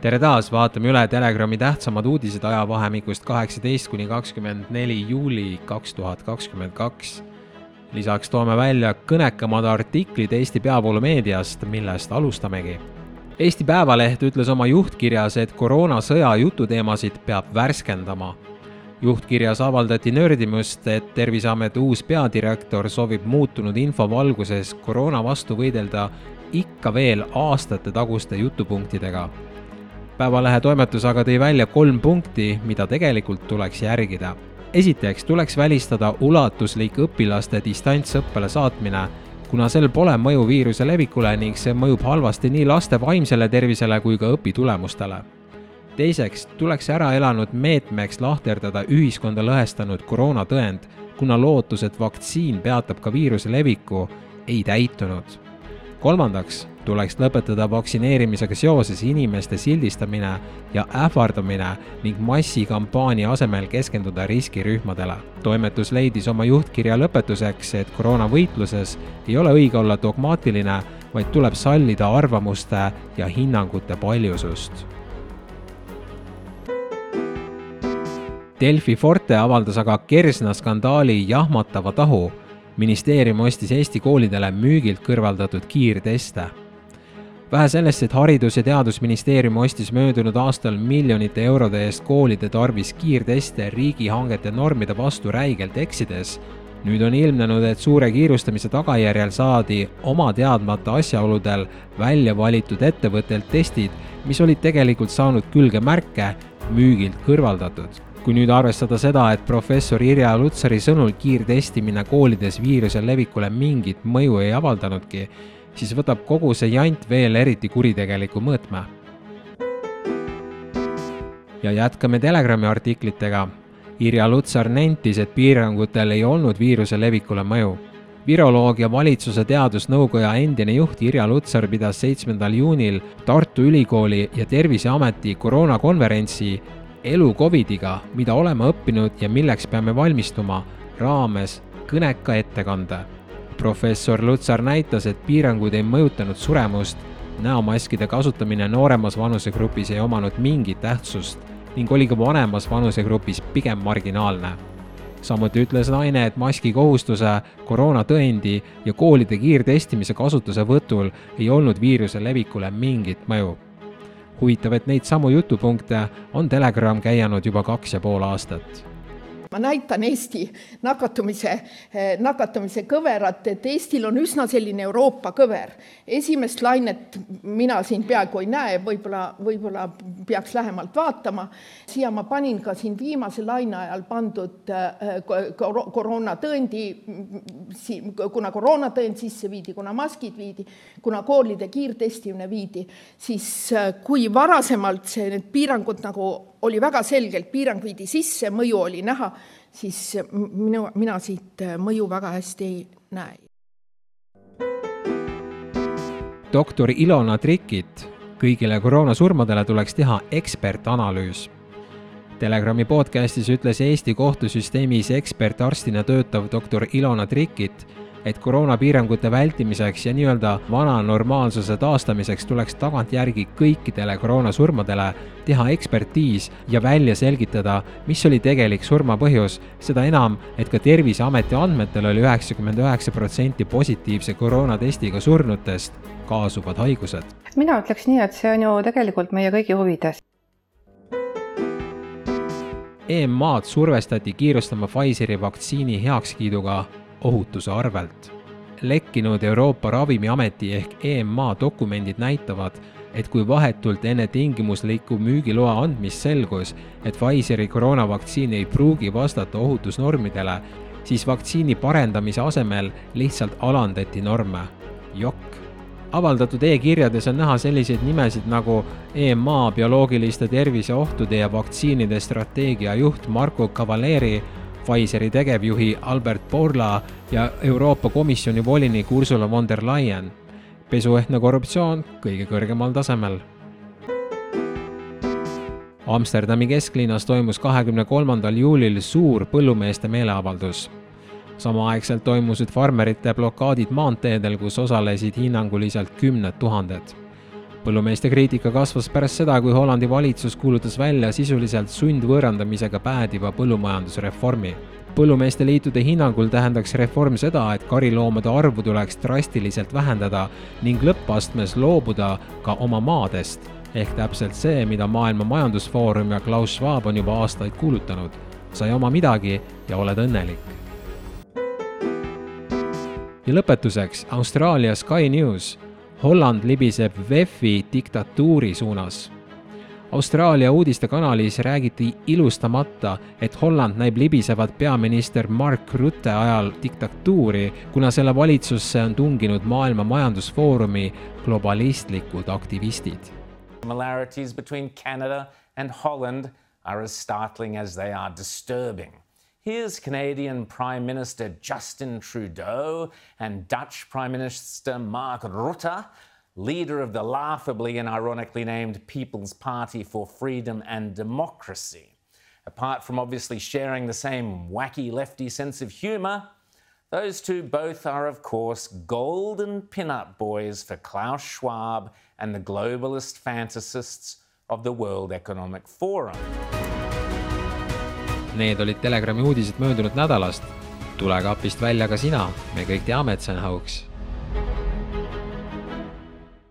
tere taas, vaatame üle Telegrami tähtsamad uudised ajavahemikust kaheksateist kuni kakskümmend neli juuli kaks tuhat kakskümmend kaks. lisaks toome välja kõnekamad artiklid Eesti peavoolumeediast, millest alustamegi. Eesti Päevaleht ütles oma juhtkirjas, et koroonasõja jututeemasid peab värskendama juhtkirjas avaldati nördimust, et Terviseameti uus peadirektor soovib muutunud info valguses koroona vastu võidelda ikka veel aastatetaguste jutupunktidega. Päevalehe toimetus aga tõi välja kolm punkti, mida tegelikult tuleks järgida. esiteks tuleks välistada ulatuslik õpilaste distantsõppele saatmine, kuna sel pole mõju viiruse levikule ning see mõjub halvasti nii laste vaimsele tervisele kui ka õpitulemustele teiseks tuleks ära elanud meetmeks lahterdada ühiskonda lõhestanud koroonatõend, kuna lootus, et vaktsiin peatab ka viiruse leviku, ei täitunud. Kolmandaks tuleks lõpetada vaktsineerimisega seoses inimeste sildistamine ja ähvardamine ning massikampaania asemel keskenduda riskirühmadele. toimetus leidis oma juhtkirja lõpetuseks, et koroonavõitluses ei ole õige olla dogmaatiline, vaid tuleb sallida arvamuste ja hinnangute paljusust Delfi Forte avaldas aga Kersna skandaali jahmatava tahu. Ministeerium ostis Eesti koolidele müügilt kõrvaldatud kiirteste. vähe sellest, et Haridus- ja Teadusministeerium ostis möödunud aastal miljonite eurode eest koolide tarvis kiirteste riigihangete normide vastu räigelt eksides, nüüd on ilmnenud, et suure kiirustamise tagajärjel saadi oma teadmata asjaoludel välja valitud ettevõttelt testid, mis olid tegelikult saanud külge märke müügilt kõrvaldatud kui nüüd arvestada seda, et professor Irja Lutsari sõnul kiirtestimine koolides viiruse levikule mingit mõju ei avaldanudki, siis võtab kogu see jant veel eriti kuritegeliku mõõtme. ja jätkame Telegrami artiklitega. Irja Lutsar nentis, et piirangutel ei olnud viiruse levikule mõju viroloog ja valitsuse teadusnõukoja endine juht Irja Lutsar pidas seitsmendal juunil Tartu Ülikooli ja Terviseameti koroonakonverentsi elu Covidiga, mida oleme õppinud ja milleks peame valmistuma, raames kõneka ettekande. professor Lutsar näitas, et piirangud ei mõjutanud suremust, näomaskide kasutamine nooremas vanusegrupis ei omanud mingit tähtsust ning oli ka vanemas vanusegrupis pigem marginaalne samuti ütles naine, et maski kohustuse, koroonatõendi ja koolide kiirtestimise kasutusevõtul ei olnud viiruse levikule mingit mõju huvitav, et neid samu jutupunkte on Telegram käianud juba kaks ja pool aastat ma näitan Eesti nakatumise, eh, nakatumise kõverat, et Eestil on üsna selline Euroopa kõver. esimest lainet mina siin peaaegu ei näe, võib-olla, võib-olla peaks lähemalt vaatama. siia ma panin ka siin viimase laine ajal pandud eh, koroonatõendi, kuna koroonatõend sisse viidi, kuna maskid viidi, kuna koolide kiirtestimine viidi, siis eh, kui varasemalt see, need piirangud nagu oli väga selgelt, piirang viidi sisse, mõju oli näha, siis minu, mina siit mõju väga hästi ei näe. doktor Ilona Trikit, kõigile koroonasurmadele tuleks teha ekspertanalüüs. Telegrami podcastis ütles Eesti kohtusüsteemis ekspertarstina töötav doktor Ilona Trikit, et koroonapiirangute vältimiseks ja nii-öelda vana normaalsuse taastamiseks tuleks tagantjärgi kõikidele koroonasurmadele teha ekspertiis ja välja selgitada, mis oli tegelik surma põhjus, seda enam, et ka Terviseameti andmetel oli üheksakümmend üheksa protsenti positiivse koroonatestiga surnutest kaasuvad haigused. mina ütleks nii, et see on ju tegelikult meie kõigi huvides. EMA-d survestati kiirustama Pfizeri vaktsiini heakskiiduga ohutuse arvelt. lekkinud Euroopa Ravimiameti ehk EMA dokumendid näitavad, et kui vahetult enne tingimusliku müügiloa andmist selgus, et Pfizeri koroonavaktsiin ei pruugi vastata ohutusnormidele, siis vaktsiini parendamise asemel lihtsalt alandati norme. jokk avaldatud e-kirjades on näha selliseid nimesid nagu EMA bioloogiliste terviseohtude ja vaktsiinide strateegia juht Marko Cavaleri Pfizeri tegevjuhi Albert Bourla ja Euroopa Komisjoni volinik Ursula von der Leyen. pesuehtne korruptsioon kõige kõrgemal tasemel. Amsterdami kesklinnas toimus kahekümne kolmandal juulil suur põllumeeste meeleavaldus. samaaegselt toimusid farmerite blokaadid maanteedel, kus osalesid hinnanguliselt kümned tuhanded põllumeeste kriitika kasvas pärast seda, kui Hollandi valitsus kuulutas välja sisuliselt sundvõõrandamisega päädiva põllumajandusreformi. põllumeeste liitude hinnangul tähendaks reform seda, et kariloomade arvu tuleks drastiliselt vähendada ning lõppastmes loobuda ka oma maadest, ehk täpselt see, mida Maailma Majandusfoorum ja Klaus Schwab on juba aastaid kuulutanud. sa ei oma midagi ja oled õnnelik ja lõpetuseks Austraalia Sky News Holland libiseb VEF-i diktatuuri suunas. Austraalia uudistekanalis räägiti ilustamata, et Holland näib libisevat peaminister Mark Rutte ajal diktatuuri, kuna selle valitsusse on tunginud Maailma Majandusfoorumi globalistlikud aktivistid. Similarities between Canada and Holland are as startling as they are disturbing. Here's Canadian Prime Minister Justin Trudeau and Dutch Prime Minister Mark Rutte, leader of the laughably and ironically named People's Party for Freedom and Democracy. Apart from obviously sharing the same wacky lefty sense of humour, those two both are, of course, golden pin-up boys for Klaus Schwab and the globalist fantasists of the World Economic Forum. Need olid Telegrami uudised möödunud nädalast. tule kapist välja ka sina, me kõik teame, et see on hauks